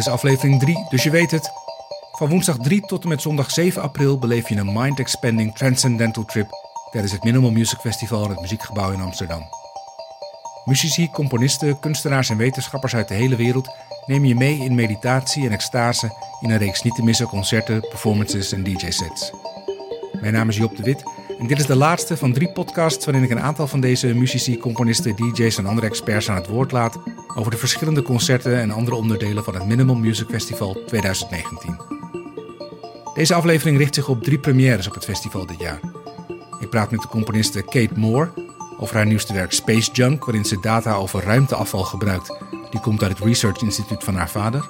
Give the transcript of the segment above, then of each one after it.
is aflevering 3, dus je weet het. Van woensdag 3 tot en met zondag 7 april beleef je een mind-expanding transcendental trip tijdens het Minimal Music Festival in het Muziekgebouw in Amsterdam. Muzici, componisten, kunstenaars en wetenschappers uit de hele wereld nemen je mee in meditatie en extase in een reeks niet te missen concerten, performances en DJ-sets. Mijn naam is Job de Wit en dit is de laatste van drie podcasts waarin ik een aantal van deze muzici, componisten, DJ's en andere experts aan het woord laat over de verschillende concerten en andere onderdelen van het Minimal Music Festival 2019. Deze aflevering richt zich op drie premières op het festival dit jaar. Ik praat met de componiste Kate Moore over haar nieuwste werk Space Junk, waarin ze data over ruimteafval gebruikt. Die komt uit het Research Instituut van haar vader.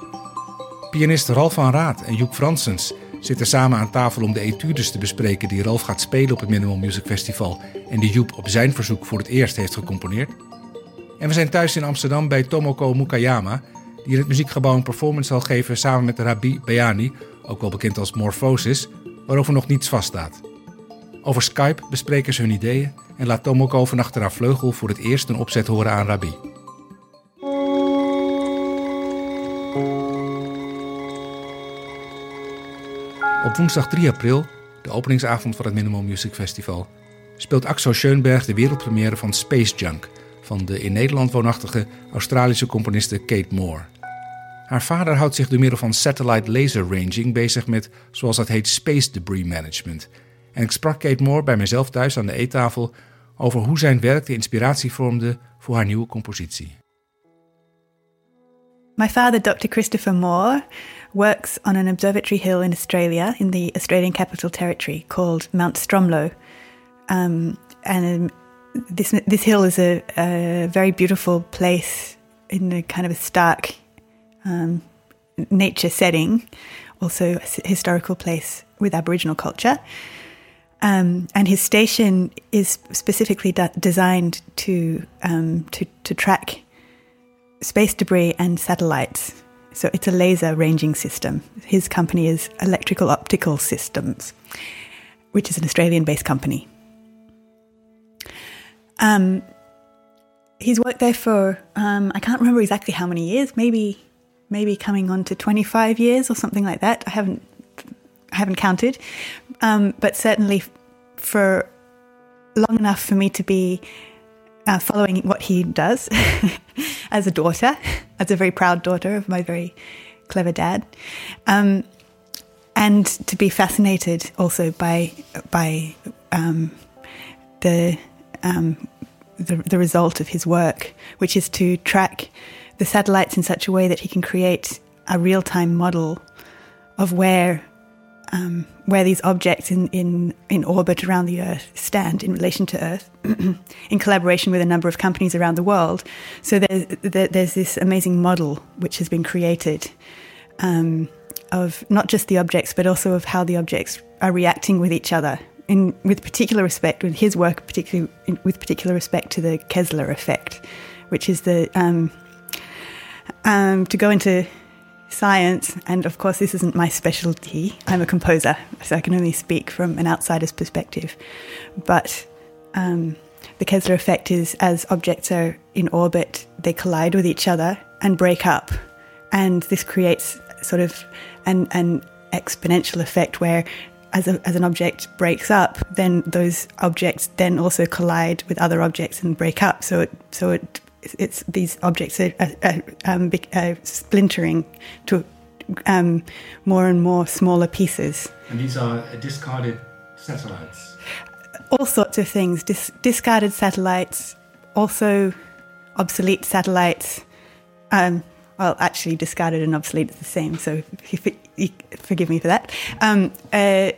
Pianist Ralf van Raad en Joep Fransens zitten samen aan tafel om de etudes te bespreken die Ralf gaat spelen op het Minimal Music Festival en die Joep op zijn verzoek voor het eerst heeft gecomponeerd. En we zijn thuis in Amsterdam bij Tomoko Mukayama, die in het muziekgebouw een performance zal geven samen met Rabi Bayani, ook wel bekend als Morphosis, waarover nog niets vaststaat. Over Skype bespreken ze hun ideeën en laat Tomoko van haar vleugel voor het eerst een opzet horen aan Rabi. Op woensdag 3 april, de openingsavond van het Minimal Music Festival, speelt Axel Schoenberg de wereldpremière van Space Junk van de in Nederland woonachtige Australische componiste Kate Moore. Haar vader houdt zich door middel van satellite laser ranging bezig met, zoals dat heet, space debris management. En ik sprak Kate Moore bij mezelf thuis aan de eettafel over hoe zijn werk de inspiratie vormde voor haar nieuwe compositie. My father, Dr. Christopher Moore, works on an observatory hill in Australia, in the Australian Capital Territory, called Mount Stromlo. Um, and this this hill is a, a, very beautiful place in a kind of a stark um, nature setting, also a historical place with Aboriginal culture. Um, and his station is specifically de- designed to, um, to to track space debris and satellites. So it's a laser ranging system. His company is Electrical Optical Systems, which is an Australian-based company. Um, he's worked there for um, I can't remember exactly how many years. Maybe maybe coming on to twenty five years or something like that. I haven't I haven't counted, um, but certainly for long enough for me to be uh, following what he does as a daughter, as a very proud daughter of my very clever dad, um, and to be fascinated also by by um, the, um, the the result of his work, which is to track the satellites in such a way that he can create a real time model of where um, where these objects in, in, in orbit around the Earth stand in relation to Earth, in collaboration with a number of companies around the world. So there's, there's this amazing model which has been created um, of not just the objects, but also of how the objects are reacting with each other. In, with particular respect, with his work, particularly in, with particular respect to the Kessler effect, which is the um, um to go into science, and of course, this isn't my specialty. I'm a composer, so I can only speak from an outsider's perspective. But um, the Kessler effect is as objects are in orbit, they collide with each other and break up. And this creates sort of an, an exponential effect where as, a, as an object breaks up, then those objects then also collide with other objects and break up. So it, so it it's these objects are, are, um, are splintering to um, more and more smaller pieces. And these are discarded satellites. All sorts of things. Dis- discarded satellites, also obsolete satellites. Um, well, actually, discarded and obsolete is the same. So, forgive me for that. Um, uh,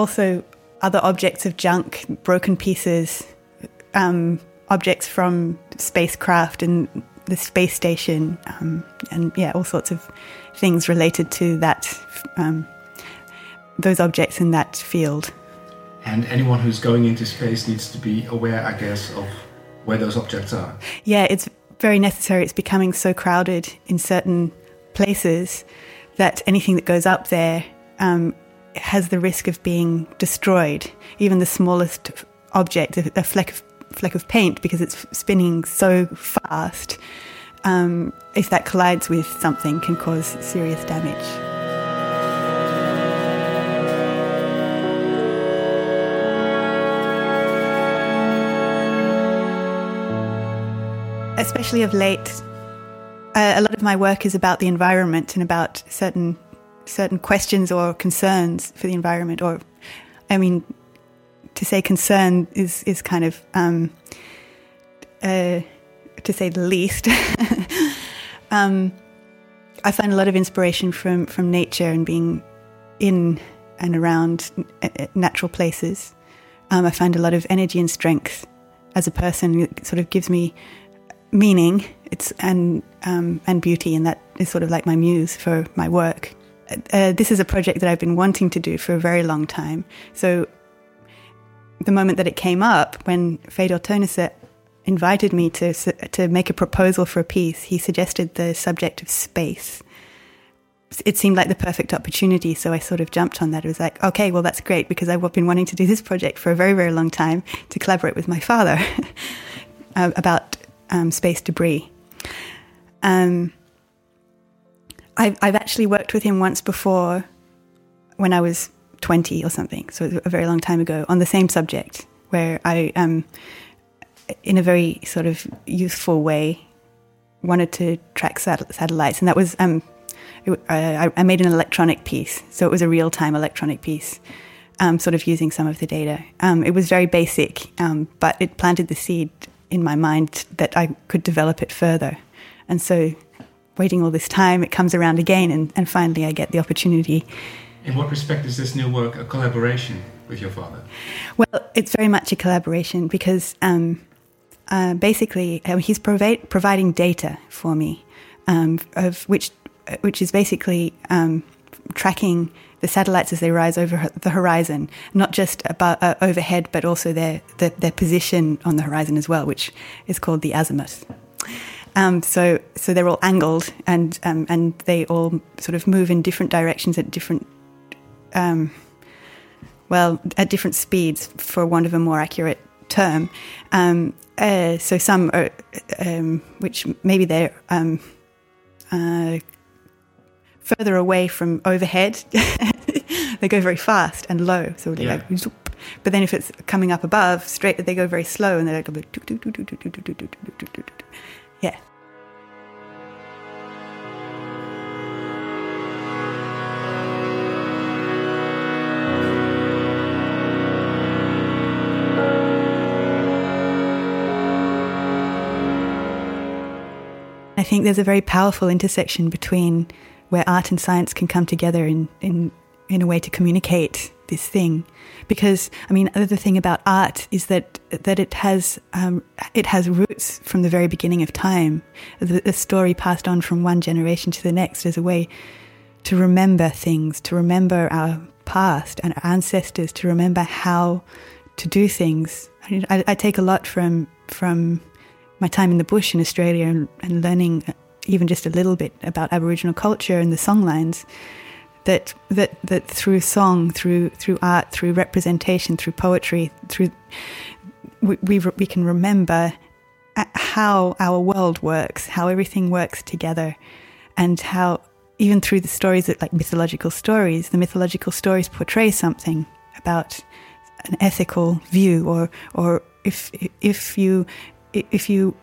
also, other objects of junk, broken pieces, um, objects from spacecraft and the space station, um, and yeah, all sorts of things related to that, um, those objects in that field. And anyone who's going into space needs to be aware, I guess, of where those objects are. Yeah, it's very necessary. It's becoming so crowded in certain places that anything that goes up there um, has the risk of being destroyed. Even the smallest object, a, a fleck of fleck of paint because it's spinning so fast um, if that collides with something, can cause serious damage. Especially of late, uh, a lot of my work is about the environment and about certain certain questions or concerns for the environment. Or, I mean, to say concern is is kind of um, uh, to say the least. um, I find a lot of inspiration from from nature and being in and around uh, natural places. Um, I find a lot of energy and strength as a person. It sort of gives me meaning. It's and um, and beauty, and that is sort of like my muse for my work. Uh, this is a project that I've been wanting to do for a very long time. So the moment that it came up, when Fedor Teunisse invited me to to make a proposal for a piece, he suggested the subject of space. It seemed like the perfect opportunity, so I sort of jumped on that. It was like, okay, well, that's great because I've been wanting to do this project for a very, very long time to collaborate with my father about um, space debris. Um, I've, I've actually worked with him once before when I was 20 or something, so a very long time ago, on the same subject, where I, um, in a very sort of youthful way, wanted to track sat- satellites. And that was, um, it, I, I, made an electronic piece, so it was a real time electronic piece. Um, sort of using some of the data. Um, it was very basic, um, but it planted the seed in my mind that I could develop it further. And so, waiting all this time, it comes around again, and, and finally, I get the opportunity. In what respect is this new work a collaboration with your father? Well, it's very much a collaboration because um, uh, basically uh, he's provi- providing data for me, um, of which which is basically um, tracking the satellites as they rise over the horizon, not just about, uh, overhead, but also their, their, their position on the horizon as well, which is called the azimuth. Um, so so they're all angled and um, and they all sort of move in different directions at different um, well at different speeds, for want of a more accurate term. Um, uh, so some are, um, which maybe they're um, uh, further away from overhead, they go very fast and low. So they yeah. like, but then if it's coming up above, straight, they go very slow and they're like, yeah. I think there's a very powerful intersection between where art and science can come together in, in, in a way to communicate this thing. Because, I mean, the thing about art is that, that it, has, um, it has roots from the very beginning of time. The, the story passed on from one generation to the next as a way to remember things, to remember our past and our ancestors, to remember how to do things. I, I take a lot from, from my time in the bush in Australia and, and learning even just a little bit about Aboriginal culture and the songlines, that that that through song, through through art, through representation, through poetry, through we we, we can remember uh, how our world works, how everything works together, and how even through the stories that like mythological stories, the mythological stories portray something about an ethical view, or or if if you if you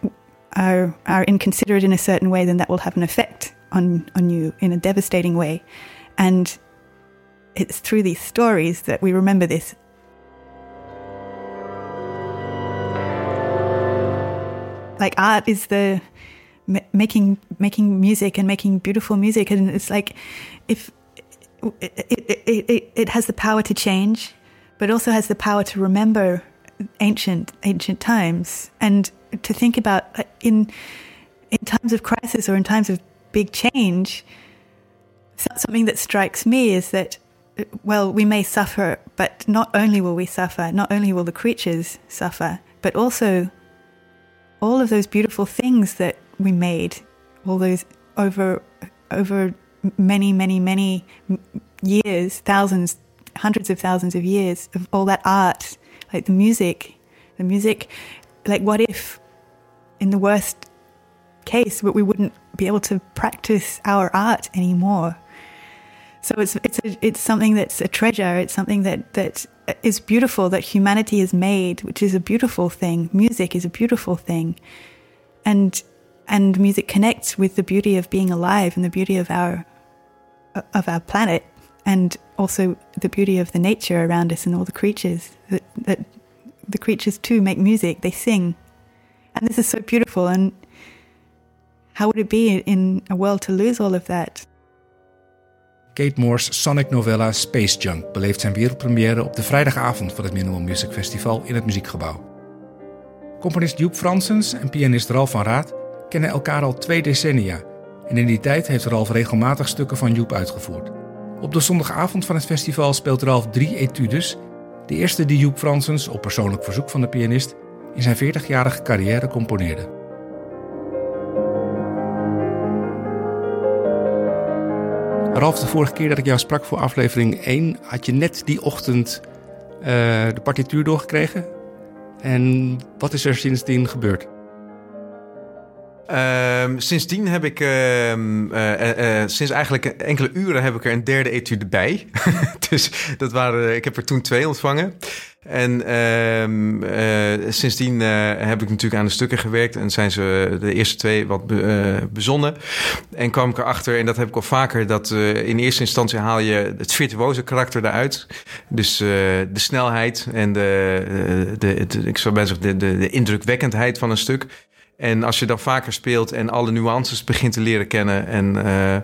are are inconsiderate in a certain way, then that will have an effect on on you in a devastating way. And it's through these stories that we remember this. Like art is the making making music and making beautiful music, and it's like if it, it, it, it has the power to change, but also has the power to remember ancient ancient times and to think about uh, in in times of crisis or in times of big change. Something that strikes me is that well, we may suffer, but not only will we suffer, not only will the creatures suffer, but also all of those beautiful things that we made, all those over over many, many, many years, thousands, hundreds of thousands of years of all that art, like the music, the music like, what if in the worst case, we wouldn't be able to practice our art anymore. So it's it's a, it's something that's a treasure. It's something that that is beautiful that humanity has made, which is a beautiful thing. Music is a beautiful thing, and and music connects with the beauty of being alive and the beauty of our of our planet, and also the beauty of the nature around us and all the creatures that that the creatures too make music. They sing, and this is so beautiful. And how would it be in a world to lose all of that? Kate Moore's sonic novella Space Junk beleeft zijn wereldpremière op de vrijdagavond van het Minimal Music Festival in het Muziekgebouw. Componist Joep Fransens en pianist Ralf van Raad kennen elkaar al twee decennia en in die tijd heeft Ralf regelmatig stukken van Joep uitgevoerd. Op de zondagavond van het festival speelt Ralf drie etudes, de eerste die Joep Fransens op persoonlijk verzoek van de pianist in zijn 40-jarige carrière componeerde. Ralf, de vorige keer dat ik jou sprak voor aflevering 1, had je net die ochtend uh, de partituur doorgekregen. En wat is er sindsdien gebeurd? Um, sindsdien heb ik, uh, uh, sinds eigenlijk enkele uren heb ik er een derde etude bij. dus dat waren, ik heb er toen twee ontvangen. En ehm, uh, sindsdien heb ik natuurlijk aan de stukken gewerkt en zijn ze de eerste twee wat be, bezonnen. En kwam ik erachter, en dat heb ik al vaker, dat in eerste instantie haal je het virtuoze karakter eruit. Dus de snelheid en de, de, ik zou bijna de, de, de indrukwekkendheid van een stuk. En als je dan vaker speelt en alle nuances begint te leren kennen, en, uh, uh,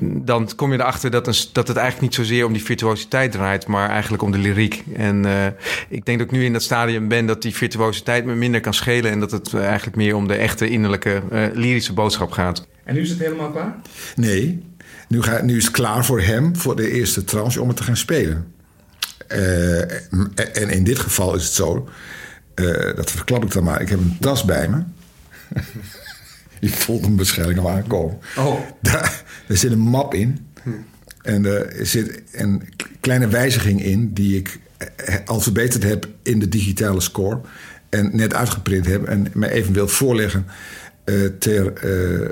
dan kom je erachter dat, een, dat het eigenlijk niet zozeer om die virtuositeit draait, maar eigenlijk om de lyriek. En uh, ik denk dat ik nu in dat stadium ben dat die virtuositeit me minder kan schelen en dat het eigenlijk meer om de echte innerlijke lyrische boodschap gaat. En nu is het helemaal klaar? Nee, nu, ga, nu is het klaar voor hem, voor de eerste tranche, om het te gaan spelen. en in dit geval is het zo uh, dat verklap ik dan maar. Ik heb een tas bij me. Je voelt hem waarschijnlijk al aankomen. Oh. Daar, zit een map in. En er zit een kleine wijziging in die ik eh, al verbeterd heb in de digitale score. En net uitgeprint heb en me even wil voorleggen uh, ter uh,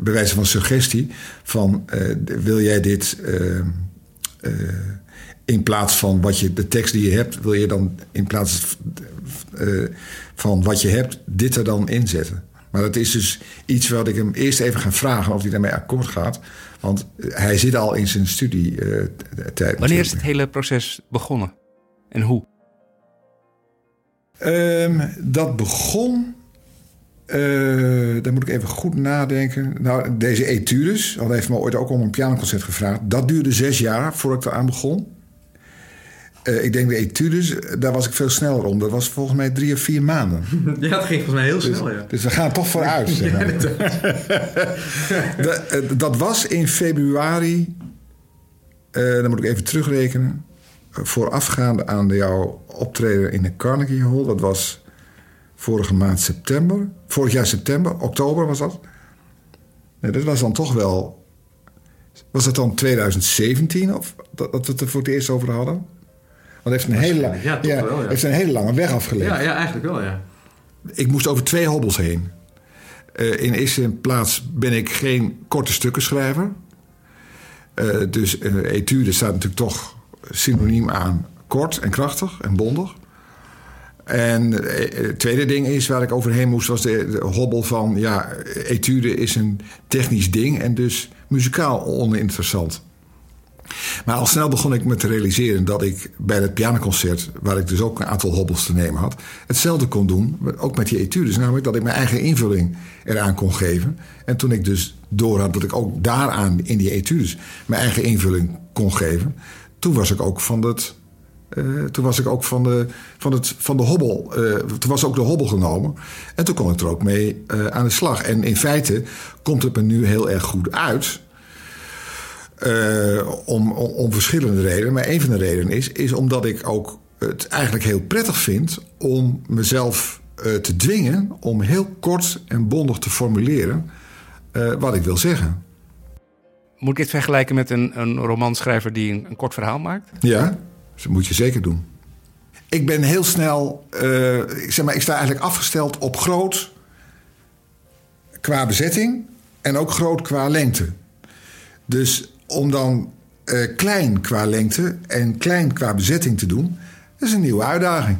bewijze van suggestie. Van wil jij dit in plaats van wat je, de tekst die je hebt, wil je dan in plaats uh, van wat je hebt, dit er dan inzetten. Maar dat is dus iets wat ik hem eerst even ga vragen of hij daarmee akkoord gaat. Want hij zit al in zijn studietijd. Uh, Wanneer is het hele proces begonnen? En hoe? Um, dat begon. Uh, daar moet ik even goed nadenken. Nou, deze etudes, al heeft me ooit ook om een pianoconcert gevraagd. Dat duurde zes jaar voordat ik eraan begon. Uh, ik denk de etudes, daar was ik veel sneller om. Dat was volgens mij drie of vier maanden. Ja, dat ging volgens mij heel dus, snel, ja. Dus we gaan toch vooruit. Zeg maar. dat, uh, dat was in februari, uh, dan moet ik even terugrekenen... voorafgaande aan jouw optreden in de Carnegie Hall. Dat was vorige maand september. Vorig jaar september, oktober was dat. Nee, dat was dan toch wel... Was dat dan 2017 of dat, dat we het er voor het eerst over hadden? Want heeft een, hele, ja, ja, wel, ja. heeft een hele lange weg afgelegd. Ja, ja, eigenlijk wel, ja. Ik moest over twee hobbels heen. Uh, in eerste plaats ben ik geen korte stukken schrijver. Uh, dus uh, etude staat natuurlijk toch synoniem aan kort en krachtig en bondig. En het tweede ding is waar ik overheen moest, was de, de, hobbel van... ja, etude is een technisch ding en dus muzikaal oninteressant. Maar al snel begon ik me te realiseren dat ik bij het pianoconcert, waar ik dus ook een aantal hobbels te nemen had, hetzelfde kon doen, ook met die etudes. Namelijk dat ik mijn eigen invulling eraan kon geven. En toen ik dus door had dat ik ook daaraan in die etudes mijn eigen invulling kon geven, toen was ik ook van het. Uh, toen was ik ook van de, van het, van de hobbel. Uh, toen was ook de hobbel genomen. En toen kon ik er ook mee uh, aan de slag. En in feite komt het me nu heel erg goed uit. Uh, om, om, om, verschillende redenen. Maar een van de redenen is, is omdat ik ook het eigenlijk heel prettig vind om mezelf uh, te dwingen om heel kort en bondig te formuleren uh, wat ik wil zeggen. Moet ik dit vergelijken met een, een romanschrijver die een, een, kort verhaal maakt? Ja, dat moet je zeker doen. Ik ben heel snel, ik, zeg maar, ik sta eigenlijk afgesteld op groot, qua bezetting en ook groot qua lengte. Dus om dan uh, klein qua lengte en klein qua bezetting te doen, is een nieuwe uitdaging.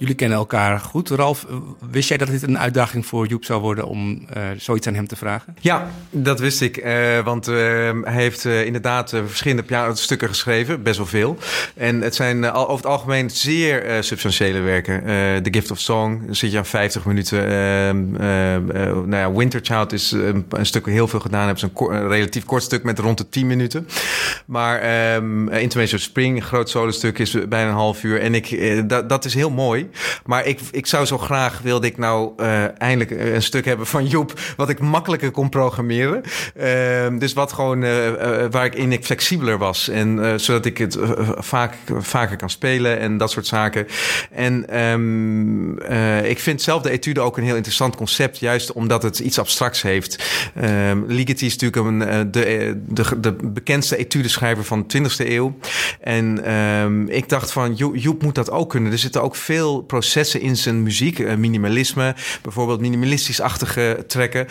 Jullie kennen elkaar goed. Ralf, wist jij dat dit een uitdaging voor Joep zou worden om uh, zoiets aan hem te vragen? Ja, dat wist ik. Uh, want hij heeft inderdaad verschillende pianostukken geschreven, best wel veel. En het zijn over het algemeen zeer substantiële werken. The Gift of Song, zit je aan 50 minuten. Ehm, nou ja, is een stuk heel veel gedaan. Hebben een, relatief kort stuk met rond de 10 minuten. Maar um, Spring, groot solo stuk, is bijna een half uur. En ik, dat is heel mooi. Maar ik, ik zou zo graag, wilde ik nou uh, eindelijk een stuk hebben van Joep... wat ik makkelijker kon programmeren. Uh, dus wat gewoon, uh, waar ik in flexibeler was. En zodat ik het vaak, vaker kan spelen en dat soort zaken. En um, ik vind zelf de etude ook een heel interessant concept... juist omdat het iets abstracts heeft. Um, Ligeti is natuurlijk de, de, de bekendste etudeschrijver van de 20e eeuw. En ik dacht van, Joep moet dat ook kunnen. Er zitten ook veel processen in zijn muziek. Uh, minimalisme, bijvoorbeeld minimalistisch-achtige trekken.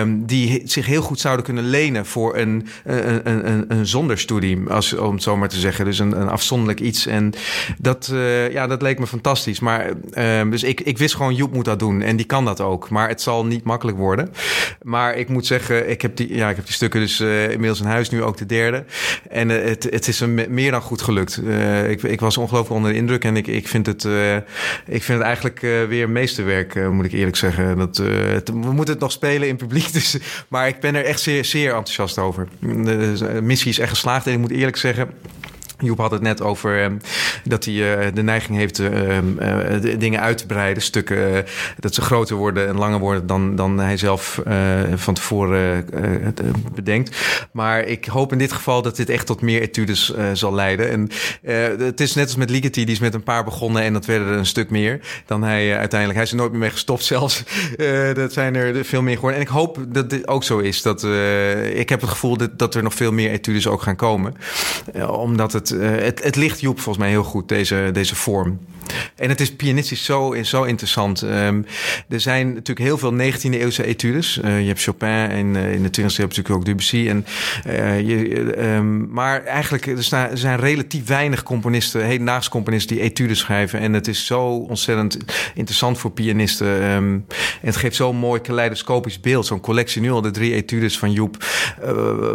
Um, die zich heel goed zouden kunnen lenen voor een, een, een, een zonderstudie. Als, om het zo maar te zeggen. Dus een, een afzonderlijk iets. En dat, uh, ja, dat leek me fantastisch. Maar um, dus ik, ik wist gewoon, Joep moet dat doen. En die kan dat ook. Maar het zal niet makkelijk worden. Maar ik moet zeggen, ik heb die, ja, ik heb die stukken dus uh, inmiddels in huis. Nu ook de derde. En het, het is een meer dan goed gelukt. ik, ik was ongelooflijk onder de indruk. En ik, ik vind het ik vind het eigenlijk uh, weer meesterwerk, uh, moet ik eerlijk zeggen. Dat, het, we moeten het nog spelen in publiek, dus, maar ik ben er echt zeer, zeer enthousiast over. De missie is echt geslaagd en ik moet eerlijk zeggen... Joep had het net over dat hij uh, de neiging heeft uh, de dingen uit te breiden, stukken dat ze groter worden en langer worden dan, dan hij zelf van tevoren bedenkt. Maar ik hoop in dit geval dat dit echt tot meer etudes zal leiden. En het is net als met Ligeti, die is met een paar begonnen en dat werden er een stuk meer dan hij uiteindelijk. Hij is er nooit meer mee gestopt zelfs. dat zijn er veel meer geworden. En ik hoop dat dit ook zo is. Dat, ik heb het gevoel dat, dat er nog veel meer etudes ook gaan komen. omdat het het, het ligt Joep volgens mij heel goed, deze, deze vorm. En het is pianistisch zo, zo interessant. Um, er zijn natuurlijk heel veel 19e eeuwse etudes. Uh, je hebt Chopin en uh, in de 20e eeuw natuurlijk ook Debussy. En, je, um, maar eigenlijk er, er zijn relatief weinig componisten, hedendaagse componisten, die etudes schrijven. En het is zo ontzettend interessant voor pianisten. Um, en het geeft zo'n mooi kaleidoscopisch beeld. Zo'n collectie, nu al de drie etudes van Joep.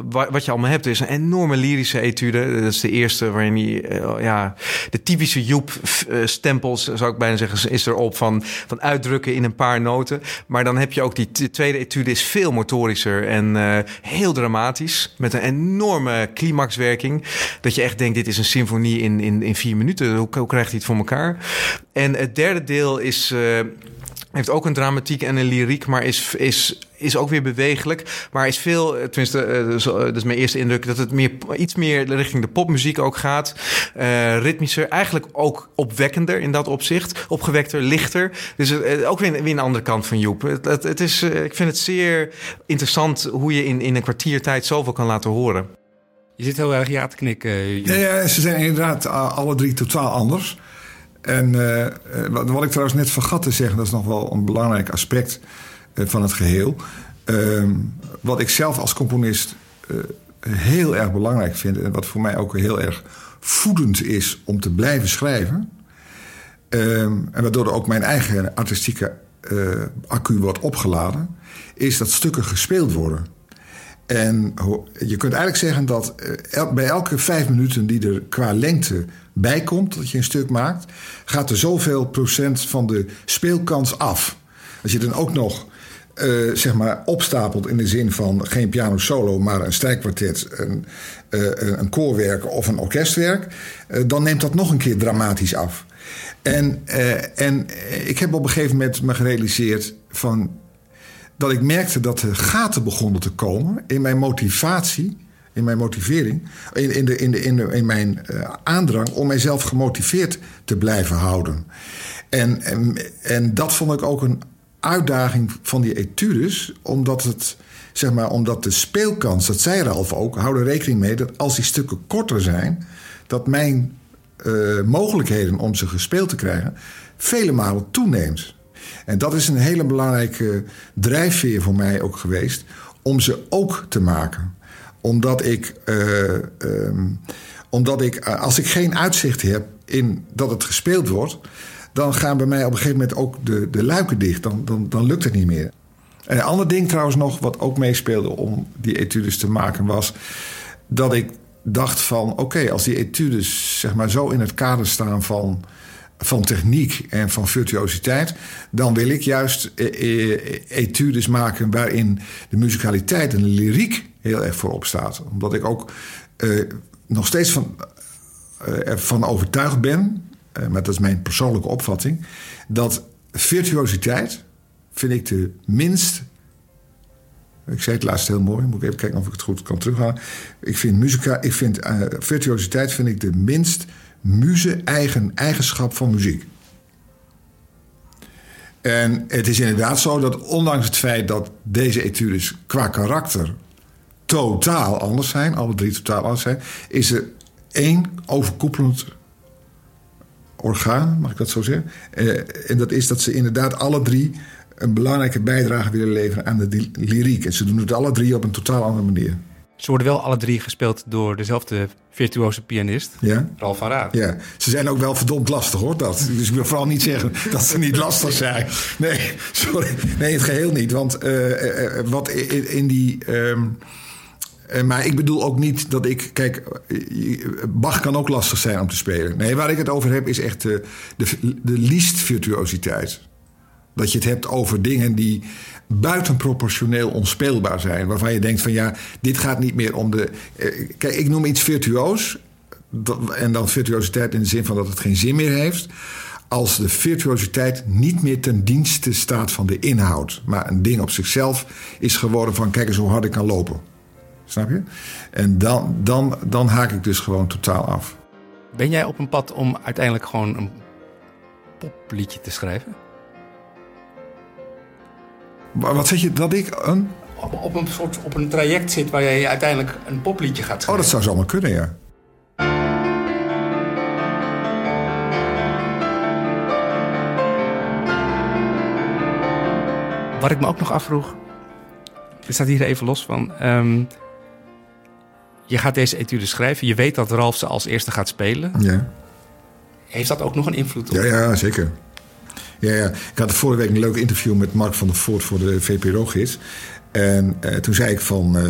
wat je allemaal hebt, is een enorme lyrische etude. Dat is de eerste waarin hij, ja, de typische Joep-stempels, eh, zou ik bijna zeggen, is erop van, van uitdrukken in een paar noten. Maar dan heb je ook die tweede etude is veel motorischer en uh, heel dramatisch. Met een enorme climaxwerking. Dat je echt denkt, dit is een symfonie in, in, in vier minuten. Hoe, krijgt hij het voor elkaar? En het derde deel is... Uh, heeft ook een dramatiek en een lyriek, maar is, is, is ook weer bewegelijk. Maar is veel, tenminste, uh, dat is mijn eerste indruk, dat het meer, iets meer richting de popmuziek ook gaat. Uh, ritmischer, eigenlijk ook opwekkender in dat opzicht. Opgewekter, lichter. Dus uh, ook weer, weer een andere kant van Joep. Het, het, het is, ik vind het zeer interessant hoe je in, in een kwartier tijd zoveel kan laten horen. Je zit heel erg ja te knikken. Ja, ja, ze zijn inderdaad alle drie totaal anders. En uh, wat ik trouwens net vergat te zeggen, dat is nog wel een belangrijk aspect uh, van het geheel. Uh, wat ik zelf als componist heel erg belangrijk vind en wat voor mij ook heel erg voedend is om te blijven schrijven. Ehm, en waardoor ook mijn eigen artistieke accu wordt opgeladen, is dat stukken gespeeld worden. En je kunt eigenlijk zeggen dat bij elke vijf minuten die er qua lengte bijkomt, dat je een stuk maakt, gaat er zoveel procent van de speelkans af. Als je dan ook nog uh, zeg maar opstapelt in de zin van geen piano solo, maar een strijkkwartet, een, uh, een koorwerk of een orkestwerk, dan neemt dat nog een keer dramatisch af. En, en ik heb op een gegeven moment me gerealiseerd van dat ik merkte dat er gaten begonnen te komen in mijn motivatie in mijn motivering, in, in, de, in, de, in, mijn uh, aandrang om mijzelf gemotiveerd te blijven houden. En, en, en, dat vond ik ook een uitdaging van die etudes, omdat het. Zeg maar, omdat de speelkans, dat zei Ralf ook, hou er rekening mee dat als die stukken korter zijn, dat mijn uh, mogelijkheden om ze gespeeld te krijgen vele malen toeneemt. En dat is een hele belangrijke drijfveer voor mij ook geweest om ze ook te maken. Omdat ik, uh, um, omdat ik als ik geen uitzicht heb in dat het gespeeld wordt, dan gaan bij mij op een gegeven moment ook de, de luiken dicht. Dan, dan, dan lukt het niet meer. En een ander ding trouwens nog, wat ook meespeelde om die etudes te maken, was dat ik dacht van oké, als die etudes zeg maar zo in het kader staan van, van techniek en van virtuositeit, dan wil ik juist eh, eh, etudes maken waarin de muzikaliteit en de lyriek heel erg voorop staat. Omdat ik ook eh, nog steeds van, uh, ervan overtuigd ben, uh, maar dat is mijn persoonlijke opvatting, dat virtuositeit vind ik de minst ik zei het laatst heel mooi. Moet ik even kijken of ik het goed kan terughalen. Ik vind, muzika, ik vind virtuositeit vind ik de minst muze-eigen eigenschap van muziek. En het is inderdaad zo dat ondanks het feit dat deze etudes qua karakter totaal anders zijn, alle drie totaal anders zijn, is er één overkoepelend orgaan, mag ik dat zo zeggen? Uh, en dat is dat ze inderdaad alle drie een belangrijke bijdrage willen leveren aan de lyriek. En ze doen het alle drie op een totaal andere manier. Ze worden wel alle drie gespeeld door dezelfde virtuoze pianist, ja? Ralf van Raad. Ja, ze zijn ook wel verdomd lastig hoor, dat. Dus ik wil vooral niet zeggen dat ze niet lastig zijn. Nee, sorry. Nee, het geheel niet. Want uh, uh, wat in, in die... Um, maar ik bedoel ook niet dat ik. Kijk, Bach kan ook lastig zijn om te spelen. Nee, waar ik het over heb is echt de, de, de liest virtuositeit. Dat je het hebt over dingen die buitenproportioneel onspeelbaar zijn. Waarvan je denkt van ja, dit gaat niet meer om de. Eh, kijk, ik noem iets virtuoos. En dan virtuositeit in de zin van dat het geen zin meer heeft. Als de virtuositeit niet meer ten dienste staat van de inhoud. Maar een ding op zichzelf is geworden van kijk eens hoe hard ik kan lopen. Snap je? En dan, dan, dan haak ik dus gewoon totaal af. Ben jij op een pad om uiteindelijk gewoon een popliedje te schrijven? Wat zeg je, dat ik een... Op, op, een soort, op een traject zit waar je uiteindelijk een popliedje gaat schrijven. Oh, dat zou zomaar kunnen, ja. Wat ik me ook nog afvroeg, er staat hier even los van. Um, je gaat deze etude schrijven. Je weet dat Ralf ze als eerste gaat spelen. Ja. Heeft dat ook nog een invloed op? Ja, ja zeker. Ja, ja, ik had vorige week een leuk interview met Mark van der Voort voor de VPRO-gids. En uh, toen zei ik van uh,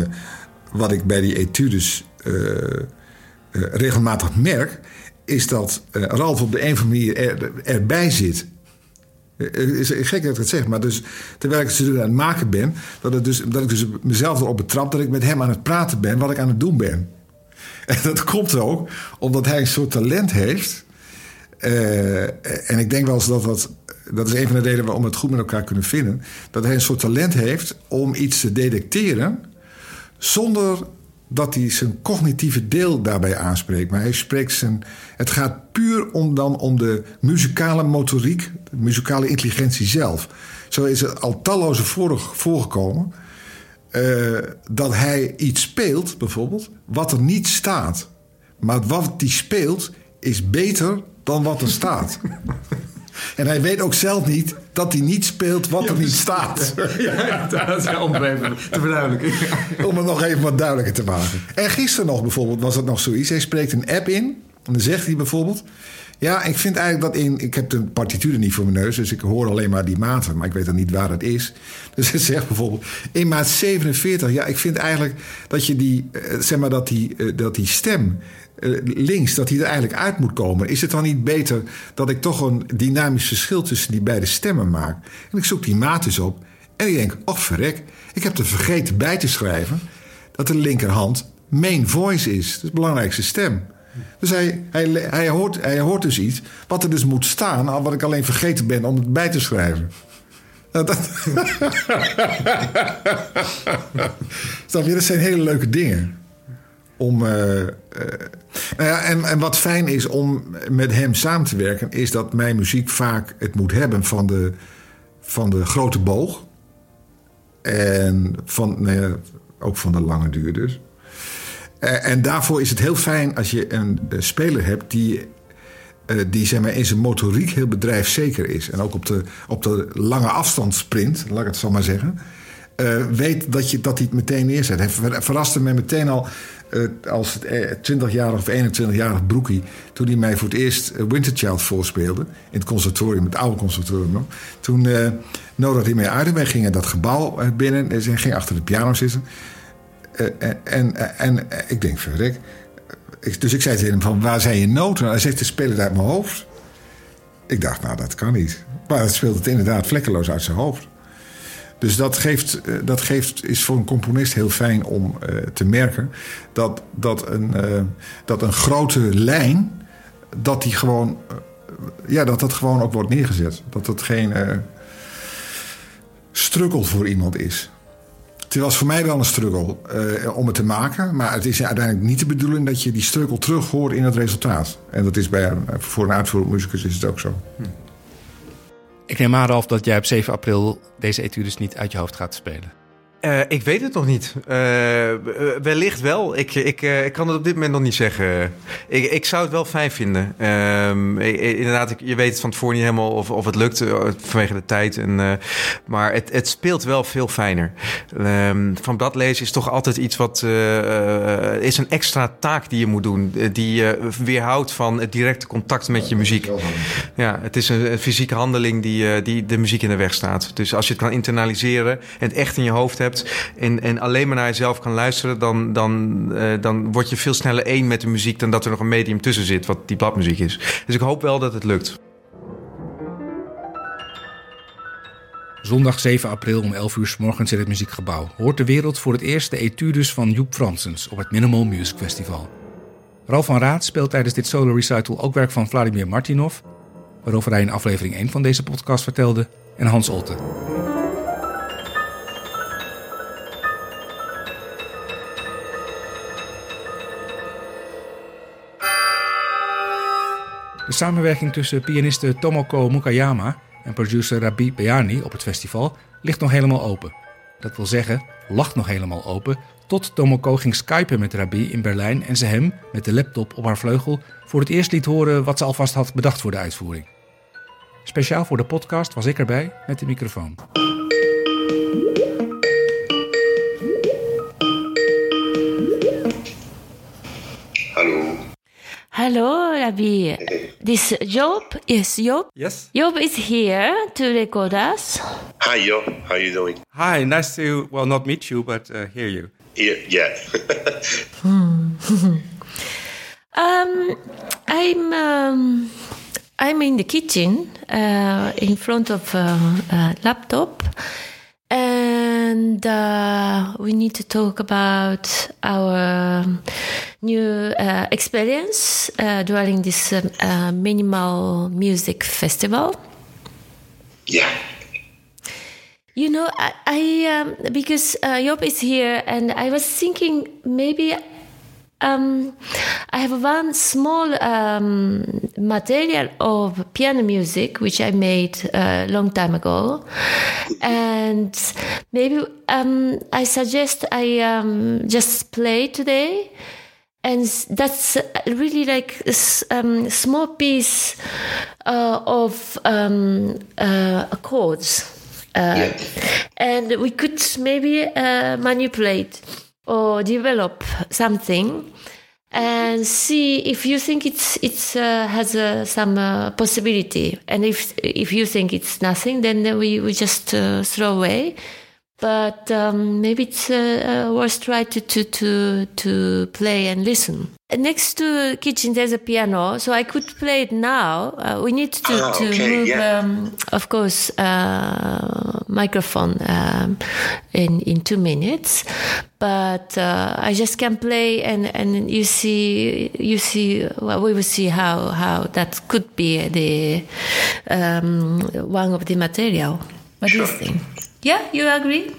wat ik bij die etudes uh, regelmatig merk, is dat Ralf op de een of andere manier er, erbij zit. Is gek dat ik het zeg, maar dus, terwijl ik het aan het maken ben, dat, het dus, dat ik dus mezelf erop betrap dat ik met hem aan het praten ben wat ik aan het doen ben. En dat komt ook omdat hij een soort talent heeft. en ik denk wel eens dat dat dat is een van de redenen waarom we het goed met elkaar kunnen vinden. Dat hij een soort talent heeft om iets te detecteren. zonder dat hij zijn cognitieve deel daarbij aanspreekt. Maar hij spreekt zijn. Het gaat puur om, dan om de muzikale motoriek, de muzikale intelligentie zelf. Zo is het al talloze voorgekomen. Uh, dat hij iets speelt, bijvoorbeeld, wat er niet staat. Maar wat hij speelt is beter dan wat er staat. En hij weet ook zelf niet dat hij niet speelt wat er niet staat. Ja, dat is om even te verduidelijken. Om het nog even wat duidelijker te maken. En gisteren nog bijvoorbeeld was het nog zoiets. Hij spreekt een app in. En dan zegt hij bijvoorbeeld... Ja, ik vind eigenlijk dat in... Ik heb de partituur niet voor mijn neus, dus ik hoor alleen maar die maten. Maar ik weet dan niet waar het is. Dus hij zegt bijvoorbeeld... In maat 47, ja, ik vind eigenlijk dat je die... Eh, zeg maar dat die, eh, dat die stem eh, links, dat hij er eigenlijk uit moet komen. Is het dan niet beter dat ik toch een dynamisch verschil tussen die beide stemmen maak? En ik zoek die maat eens op. En ik denk, oh verrek, ik heb er vergeten bij te schrijven dat de linkerhand main voice is. de belangrijkste stem. Dus hij, hij, hij, hoort, hij hoort dus iets wat er dus moet staan, wat ik alleen vergeten ben om het bij te schrijven. Nou, dat... Snap je, dat zijn hele leuke dingen om. Uh, uh, nou ja, en, en wat fijn is om met hem samen te werken, is dat mijn muziek vaak het moet hebben van de, van de grote boog. En van, nou ook van de lange duur dus. Uh, en daarvoor is het heel fijn als je een speler hebt die eh, die zeg maar, in zijn motoriek heel bedrijfszeker is. En ook op de, op de lange afstandssprint, laat ik het zo maar zeggen. eh, weet dat, je, dat hij het meteen neerzet. Hij ver- verraste mij meteen al eh, als het 20-jarig of 21-jarig broekie... toen hij mij voor het eerst eh, Winterchild voorspeelde... in het conservatorium, het oude conservatorium nog. Toen eh nodigde hij mij uit en wij gingen dat gebouw eh, binnen... en ging achter de piano zitten... Eh, en, en, en, eh, ik denk, verrek. Dus ik zei tegen hem van, waar zijn je noten? Hij zegt, ze spelen uit mijn hoofd. Ik dacht, nou, dat kan niet. Maar het speelt het inderdaad vlekkeloos uit zijn hoofd. Dus dat, geeft, eh, dat geeft, is voor een componist heel fijn om eh, te merken... Dat, dat, een, eh, dat een grote lijn, dat die gewoon... eh, ja, dat dat gewoon ook wordt neergezet. Dat het geen eh struggle voor iemand is. Het was voor mij wel een struggle eh, om het te maken. Maar het is uiteindelijk niet de bedoeling dat je die struggle terug hoort in het resultaat. En dat is bij voor een uitvoerend muzikus is het ook zo. Ik neem aan, Ralf, dat jij op 7 april deze etudes niet uit je hoofd gaat spelen. Eh, ik weet het nog niet. Eh, eh, wellicht wel. Ik, ik, ik kan het op dit moment nog niet zeggen. Ik, ik zou het wel fijn vinden. Ehm, inderdaad, ik- je weet het van tevoren niet helemaal of, of het lukt vanwege de tijd. En, maar het, het speelt wel veel fijner. Ehm, van dat lezen is toch altijd iets wat... is een extra taak die je moet doen. die je weerhoudt van het directe contact met je muziek. Ja, het is een, fysieke handeling die, die de muziek in de weg staat. Dus als je het kan internaliseren en het echt in je hoofd hebt... en, en alleen maar naar jezelf kan luisteren... dan, dan, eh, dan word je veel sneller één met de muziek... dan dat er nog een medium tussen zit, wat die bladmuziek is. Dus ik hoop wel dat het lukt. Zondag 7 april om 11 uur s morgens in het Muziekgebouw hoort de wereld voor het eerst de etudes van Joep Fransens op het Minimal Music Festival. Ralf van Raad speelt tijdens dit solo recital ook werk van Vladimir Martinov, waarover hij in aflevering 1 van deze podcast vertelde, en Hans Olte. De samenwerking tussen pianiste Tomoko Mukayama en producer Rabi Beani op het festival ligt nog helemaal open. Dat wil zeggen, lag nog helemaal open tot Tomoko ging skypen met Rabi in Berlijn en ze hem, met de laptop op haar vleugel, voor het eerst liet horen wat ze alvast had bedacht voor de uitvoering. Speciaal voor de podcast was ik erbij met de microfoon. Hello, Rabih. This Job is Job. Yes. Job is here to record us. Hi, Job. How are you doing? Hi, nice to, well, not meet you, but uh, hear you. Yeah. yeah. Um, I'm um, I'm in the kitchen uh, in front of a, a laptop, and uh, we need to talk about our new uh, experience uh, during this um, uh, minimal music festival. yeah. You know, I, I um, because uh, Job is here, and I was thinking maybe um, I have one small um, material of piano music which I made a long time ago, and maybe um, I suggest I um, just play today. And that's uh, really like a um, small piece uh, of um, uh, chords. Uh, Yeah. and we could maybe uh, manipulate or develop something and see if you think it's it's uh, has uh, some uh, possibility. And if if you think it's nothing then we, we just uh, throw away. But um, maybe it's uh, uh, worth try to, to to to play and listen next to kitchen there's a piano so i could play it now. Uh, we need to, Ah, to okay, move yeah. um, of course uh, microphone um, in in two minutes. But uh, i just can play and and you see you see well, we will see how how that could be the um, one of the material. What do you think? Yeah you agree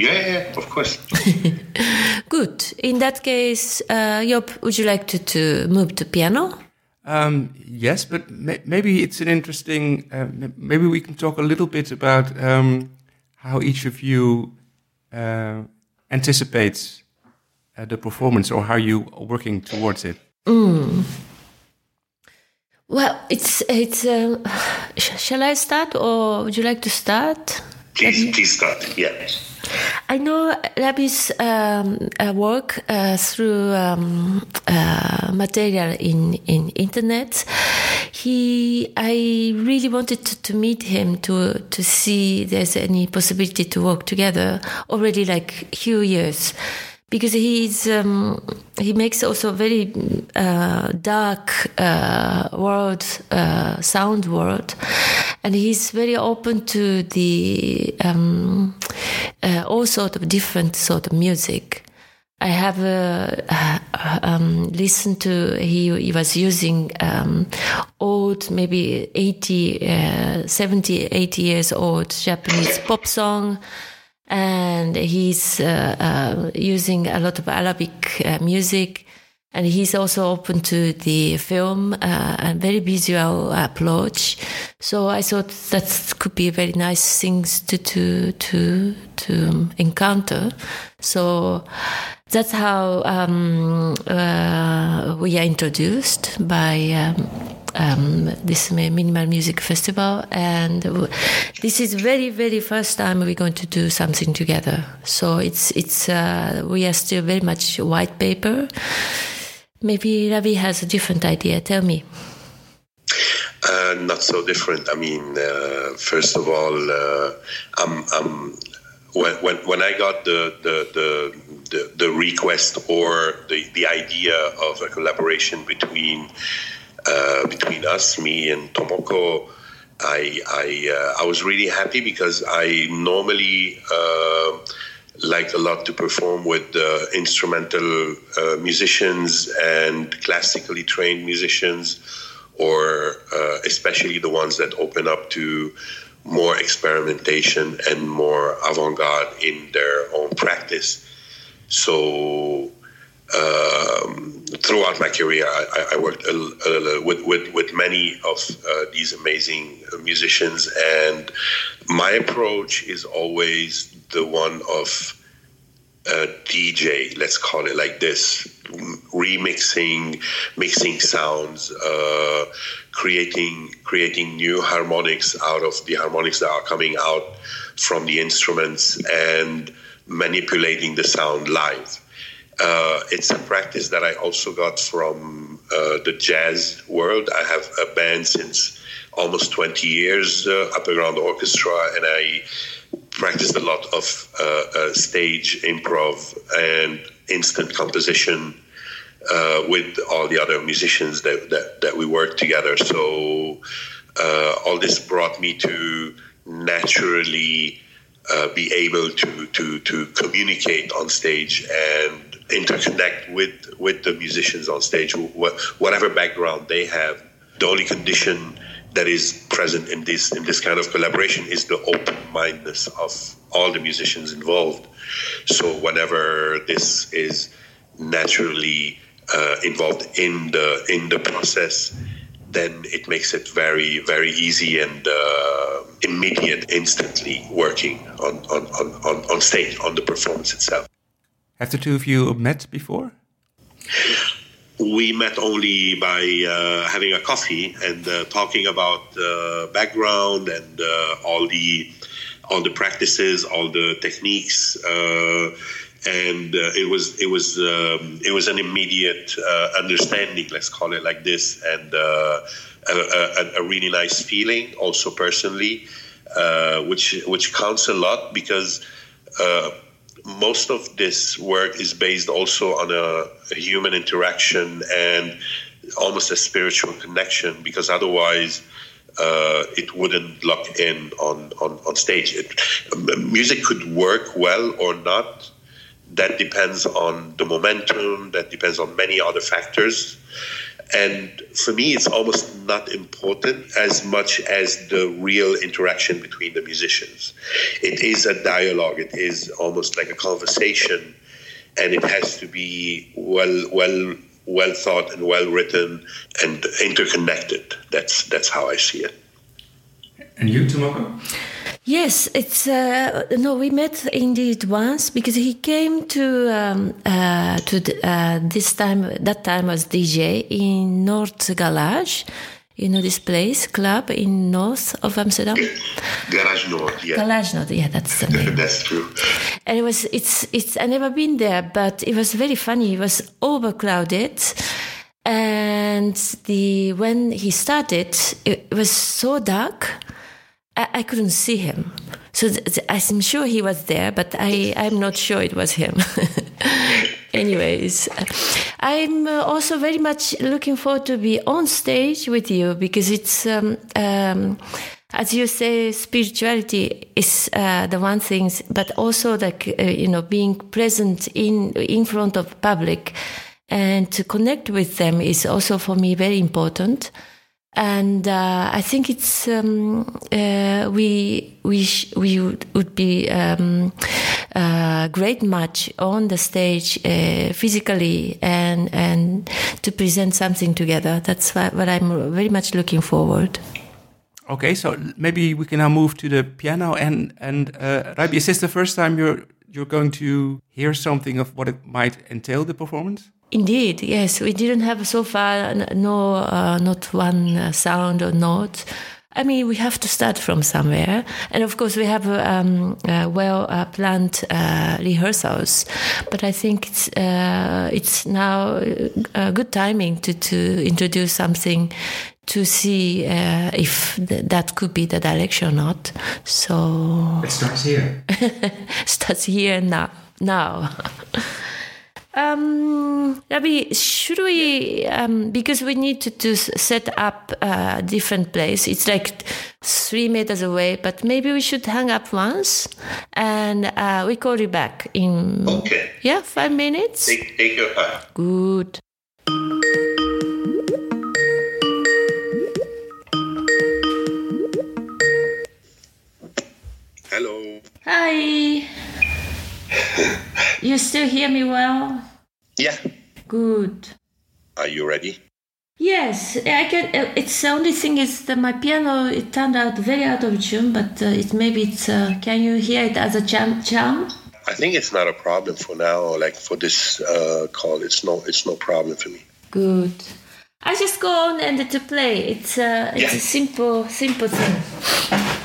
Yeah, yeah, of course. good in that case uh, Job, would you like to, to move to piano Um, yes, but may- maybe it's an interesting. Uh, maybe we can talk a little bit about um, how each of you uh, anticipates uh, the performance, or how you are working towards it. Well, it's it's. Uh, sh- shall I start, or would you like to start? Please, please start. Yeah. I know Rabih's um, uh, work uh, through um, uh, material in in internet. He, I really wanted to, to meet him to to see there's any possibility to work together already like few years because he's um, he makes also very uh, dark uh, world uh, sound world. And he's very open to the um, uh, all sort of different sort of music. I have uh, um, listened to he, he was using um, old maybe 80 uh, 70 80 years old Japanese pop song and he's uh, uh, using a lot of Arabic uh, music. And he's also open to the film uh, and very visual approach. So I thought that could be very nice things to to to to encounter. So that's how um, uh, we are introduced by um, um, this minimal music festival, and this is very very first time we're going to do something together. So it's it's uh, we are still very much white paper. Maybe Rabih has a different idea. Tell me. Uh, not so different. I mean, uh, first of all, uh, I'm, I'm, when, when, when I got the, the, the, the, the request or the, the idea of a collaboration between uh, between us, me and Tomoko, I I, uh, I was really happy because I normally uh, like a lot to perform with uh, instrumental uh, musicians and classically trained musicians, or especially the ones that open up to more experimentation and more avant-garde in their own practice. So um, throughout my career, I, I worked a, a, with, with, with many of uh, these amazing musicians, and my approach is always the one of a DJ, let's call it like this, remixing, mixing sounds, uh, creating creating new harmonics out of the harmonics that are coming out from the instruments, and manipulating the sound live. Uh, it's a practice that I also got from uh, the jazz world. I have a band since almost 20 years, uh, Upperground Orchestra, and I practiced a lot of uh, uh, stage improv and instant composition uh, with all the other musicians that, that, that we worked together. So all this brought me to naturally be able to, to, to communicate on stage and interconnect with with the musicians on stage, whatever background they have. The only condition that is present in this in this kind of collaboration is the open mindedness of all the musicians involved. So whenever this is naturally uh, involved in the in the process, then it makes it very very easy and uh, immediate, instantly working on, on, on, on stage on the performance itself. Have the two of you met before? We met only by uh, having a coffee and uh, talking about uh, background and uh, all the all the practices, all the techniques, uh, and uh, it was it was um, it was an immediate understanding. Let's call it like this, and a, a, a, really nice feeling, also personally, which which counts a lot because most of this work is based also on a, a, human interaction and almost a spiritual connection because otherwise uh, it wouldn't lock in on, on, on stage. It, music could work well or not. That depends on the momentum, that depends on many other factors. And for me, it's almost not important as much as the real interaction between the musicians. It is a dialogue, it is almost like a conversation, and it has to be well, well, well thought and well written and interconnected. That's, that's how I see it. And you, Tomoko? Yes, it's uh, no. We met indeed once because he came to um, uh, to the, uh, this time. That time was DJ in North Garage, You know this place, club in north of Amsterdam? Garage North, yeah. Garage Noord, yeah, that's the name. That's true. and it was it's it's I never been there, but it was very funny. It was overcrowded, and the when he started, it was so dark, I, I couldn't see him. So I'm sure he was there, but I I'm not sure it was him. Anyways, I'm uh, also very much looking forward to be on stage with you because it's. Um, um, as you say, spirituality is uh, the one thing, but also like uh, you know, being present in in front of public and to connect with them is also for me very important. And uh, I think it's um, uh, we we we would, would be um, a great match on the stage uh, physically and and to present something together. That's what, what I'm very much looking forward. Okay, so maybe we can now move to the piano. And and uh, Rabih, is this the first time you're you're going to hear something of what it might entail the performance? Indeed, yes. We didn't have so far no uh, not one uh, sound or note. I mean, we have to start from somewhere, and of course, we have um, uh, well uh, planned uh, rehearsals. But I think it's uh, it's now uh, good timing to to introduce something to see uh, if th- that could be the direction or not. So It starts here. starts here now. Now. Um, Rabih, should we, um, because we need to, to set up a different place, it's like three meters away, but maybe we should hang up once and uh, we call you back in, Okay. yeah, five minutes? Take, take your time. Good. Hello. Hi. You still hear me well? Yeah. Good. Are you ready? Yes, I can. uh, It's the only thing is that my piano it turned out very out of tune, but uh, it maybe it's. Uh, can you hear it as a jam? jam? I think it's not a problem for now. Like for this uh, call, it's no, it's no problem for me. Good. I just go on and to play. It's uh, it's Yeah. a simple simple thing.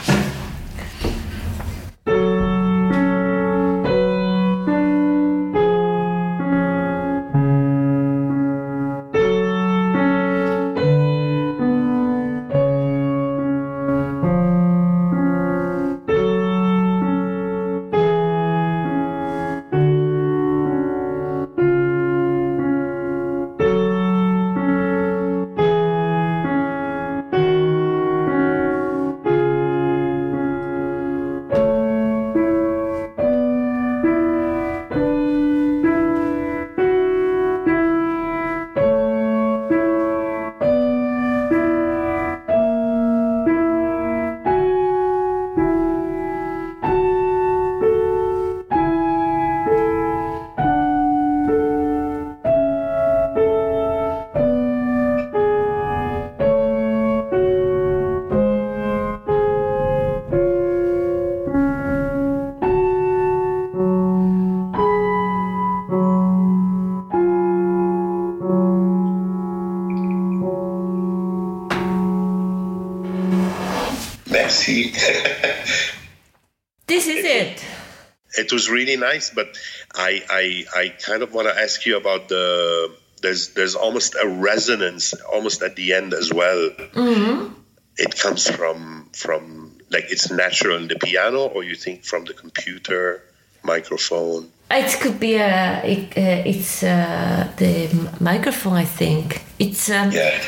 Really nice, but I, I, I kind of want to ask you about the. There's, there's almost a resonance almost at the end as well. Mm-hmm. It comes from, from like it's natural in the piano, or you think from the computer, microphone. It could be a. It, uh, it's uh, the microphone. I think it's. Um, Yeah.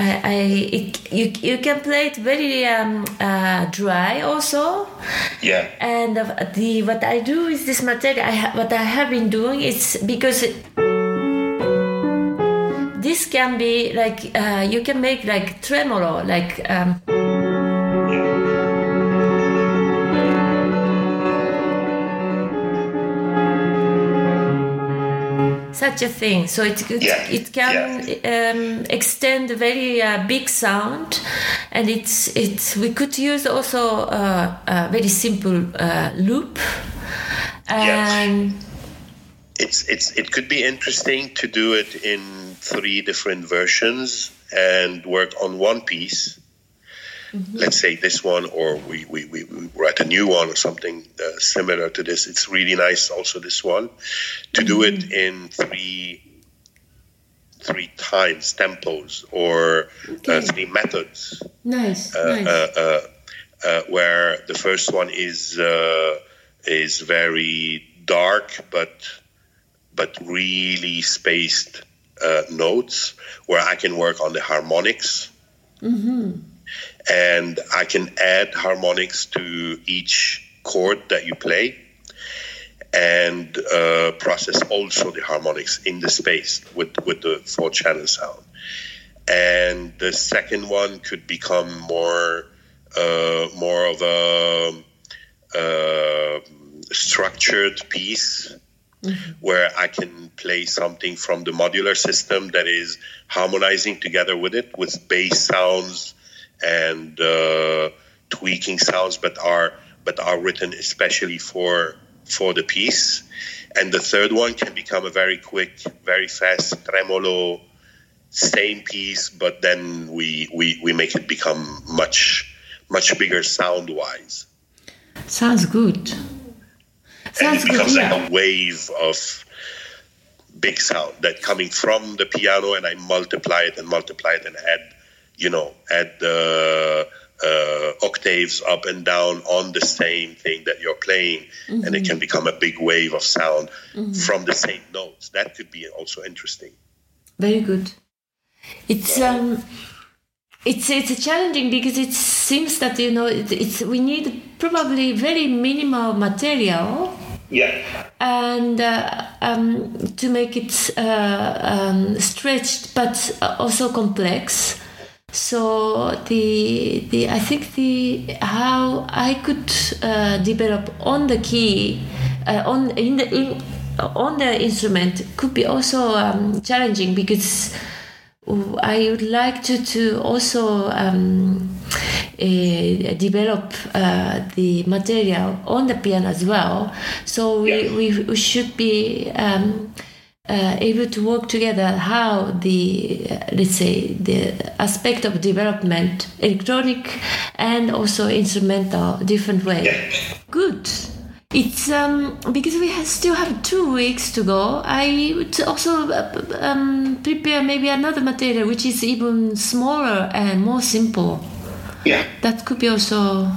I, I it, you you can play it very um, uh, dry also. Yeah. And uh, the what I do is this material. I ha- what I have been doing is because it, this can be like uh, you can make like tremolo, like um, such a thing. So it it, Yeah, it can um, extend a very uh, big sound, and it's it's we could use also uh, a very simple uh, loop, and it's it's it could be interesting to do it in three different versions and work on one piece. Let's say this one, or we, we, we, we write a new one or something uh, similar to this. It's really nice, also this one, to do it in three three times tempos or uh, three methods. Nice, uh, nice. uh, uh, uh, where the first one is uh, is very dark but but really spaced uh, notes where I can work on the harmonics and I can add harmonics to each chord that you play and uh, process also the harmonics in the space with, with the four channel sound. And the second one could become more uh, more of a uh, structured piece where I can play something from the modular system that is harmonizing together with it with bass sounds and uh, tweaking sounds, but are but are written especially for for the piece. And the third one can become a very quick, very fast tremolo, same piece, but then we we, we make it become much much bigger sound wise. Sounds good. and Sounds it good, becomes yeah. like a wave of big sound that coming from the piano and I multiply it and multiply it and add, you know, add the uh, octaves up and down on the same thing that you're playing, and it can become a big wave of sound from the same notes. That could be also interesting. Very good. It's um, it's it's challenging because it seems that you know it, it's we need probably very minimal material Yeah. and uh, um, to make it uh, um, stretched but also complex. So the the I think the how I could uh, develop on the key uh, on in the in, on the instrument could be also um, challenging because I would like to to also um, uh, develop uh, the material on the piano as well. So we, we, we should be um, uh, able to work together how the uh, let's say the aspect of development electronic and also instrumental different way good it's um, because we have, still have two weeks to go. I would also uh, um, prepare maybe another material which is even smaller and more simple. Yeah. That could be also,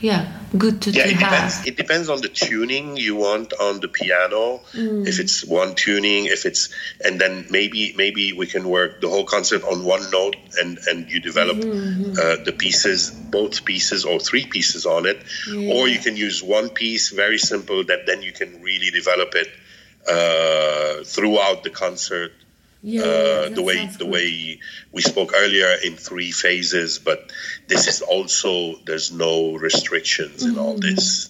yeah, good to, Yeah, to it have. depends. It depends on the tuning you want on the piano. If it's one tuning, if it's and then maybe maybe we can work the whole concert on one note and and you develop uh, the pieces, both pieces or three pieces on it, or you can use one piece, very simple. That then you can really develop it uh, throughout the concert Yeah, uh, the way the way we spoke earlier in three phases but this is also there's no restrictions in all this.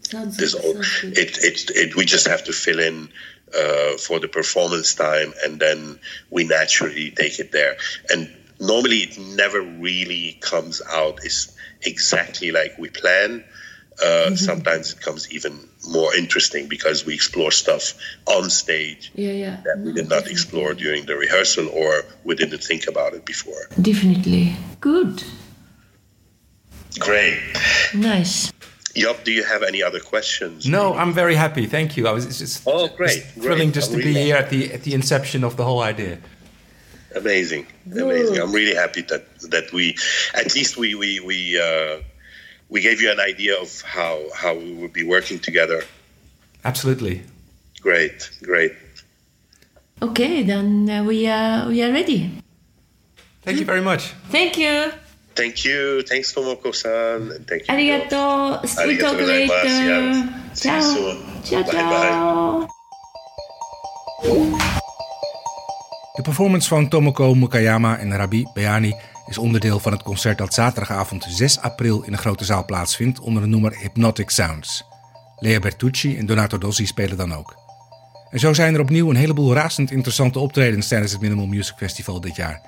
Sounds, there's all it, it it we just have to fill in uh, for the performance time and then we naturally take it there. And normally it never really comes out is exactly like we plan uh, sometimes it comes even more interesting because we explore stuff on stage yeah, yeah. that we did not explore during the rehearsal or we didn't think about it before. Definitely. Good. Great. Nice. Yup, do you have any other questions? No, I'm very happy. Thank you. I was it's just, Oh, just great, thrilling great. just I'm to be here at the at the inception of the whole idea. Amazing. Amazing. I'm really happy that that we at least we we we uh, we gave you an idea of how how we would be working together. Absolutely. Great, great. Okay, then uh, we are we are ready. Thank you very much. Thank you. Thank you. Thanks, Tomoko-san. Thank you. Arigato. We talk later. Ciao. See you soon. Ciao, bye, ciao. Bye. Performance from Tomoko Mukaiyama and Rabih Beaini is onderdeel van het concert dat zaterdagavond 6 april in de grote zaal plaatsvindt onder de noemer Hypnotic Sounds. Lea Bertucci en Donato Dossi spelen dan ook. En zo zijn er opnieuw een heleboel razend interessante optredens tijdens het Minimal Music Festival dit jaar.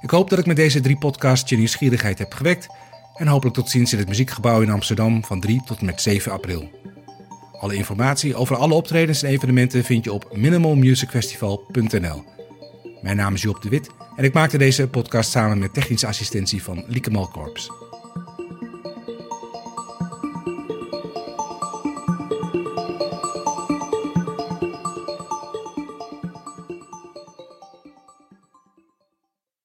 Ik hoop dat ik met deze drie podcasts je nieuwsgierigheid heb gewekt en hopelijk tot ziens in het Muziekgebouw in Amsterdam van 3 tot en met 7 april. Alle informatie over alle optredens en evenementen vind je op minimalmusicfestival.nl. Mijn naam is Job de Wit en ik maakte deze podcast samen met technische assistentie van Lieke Malkorps.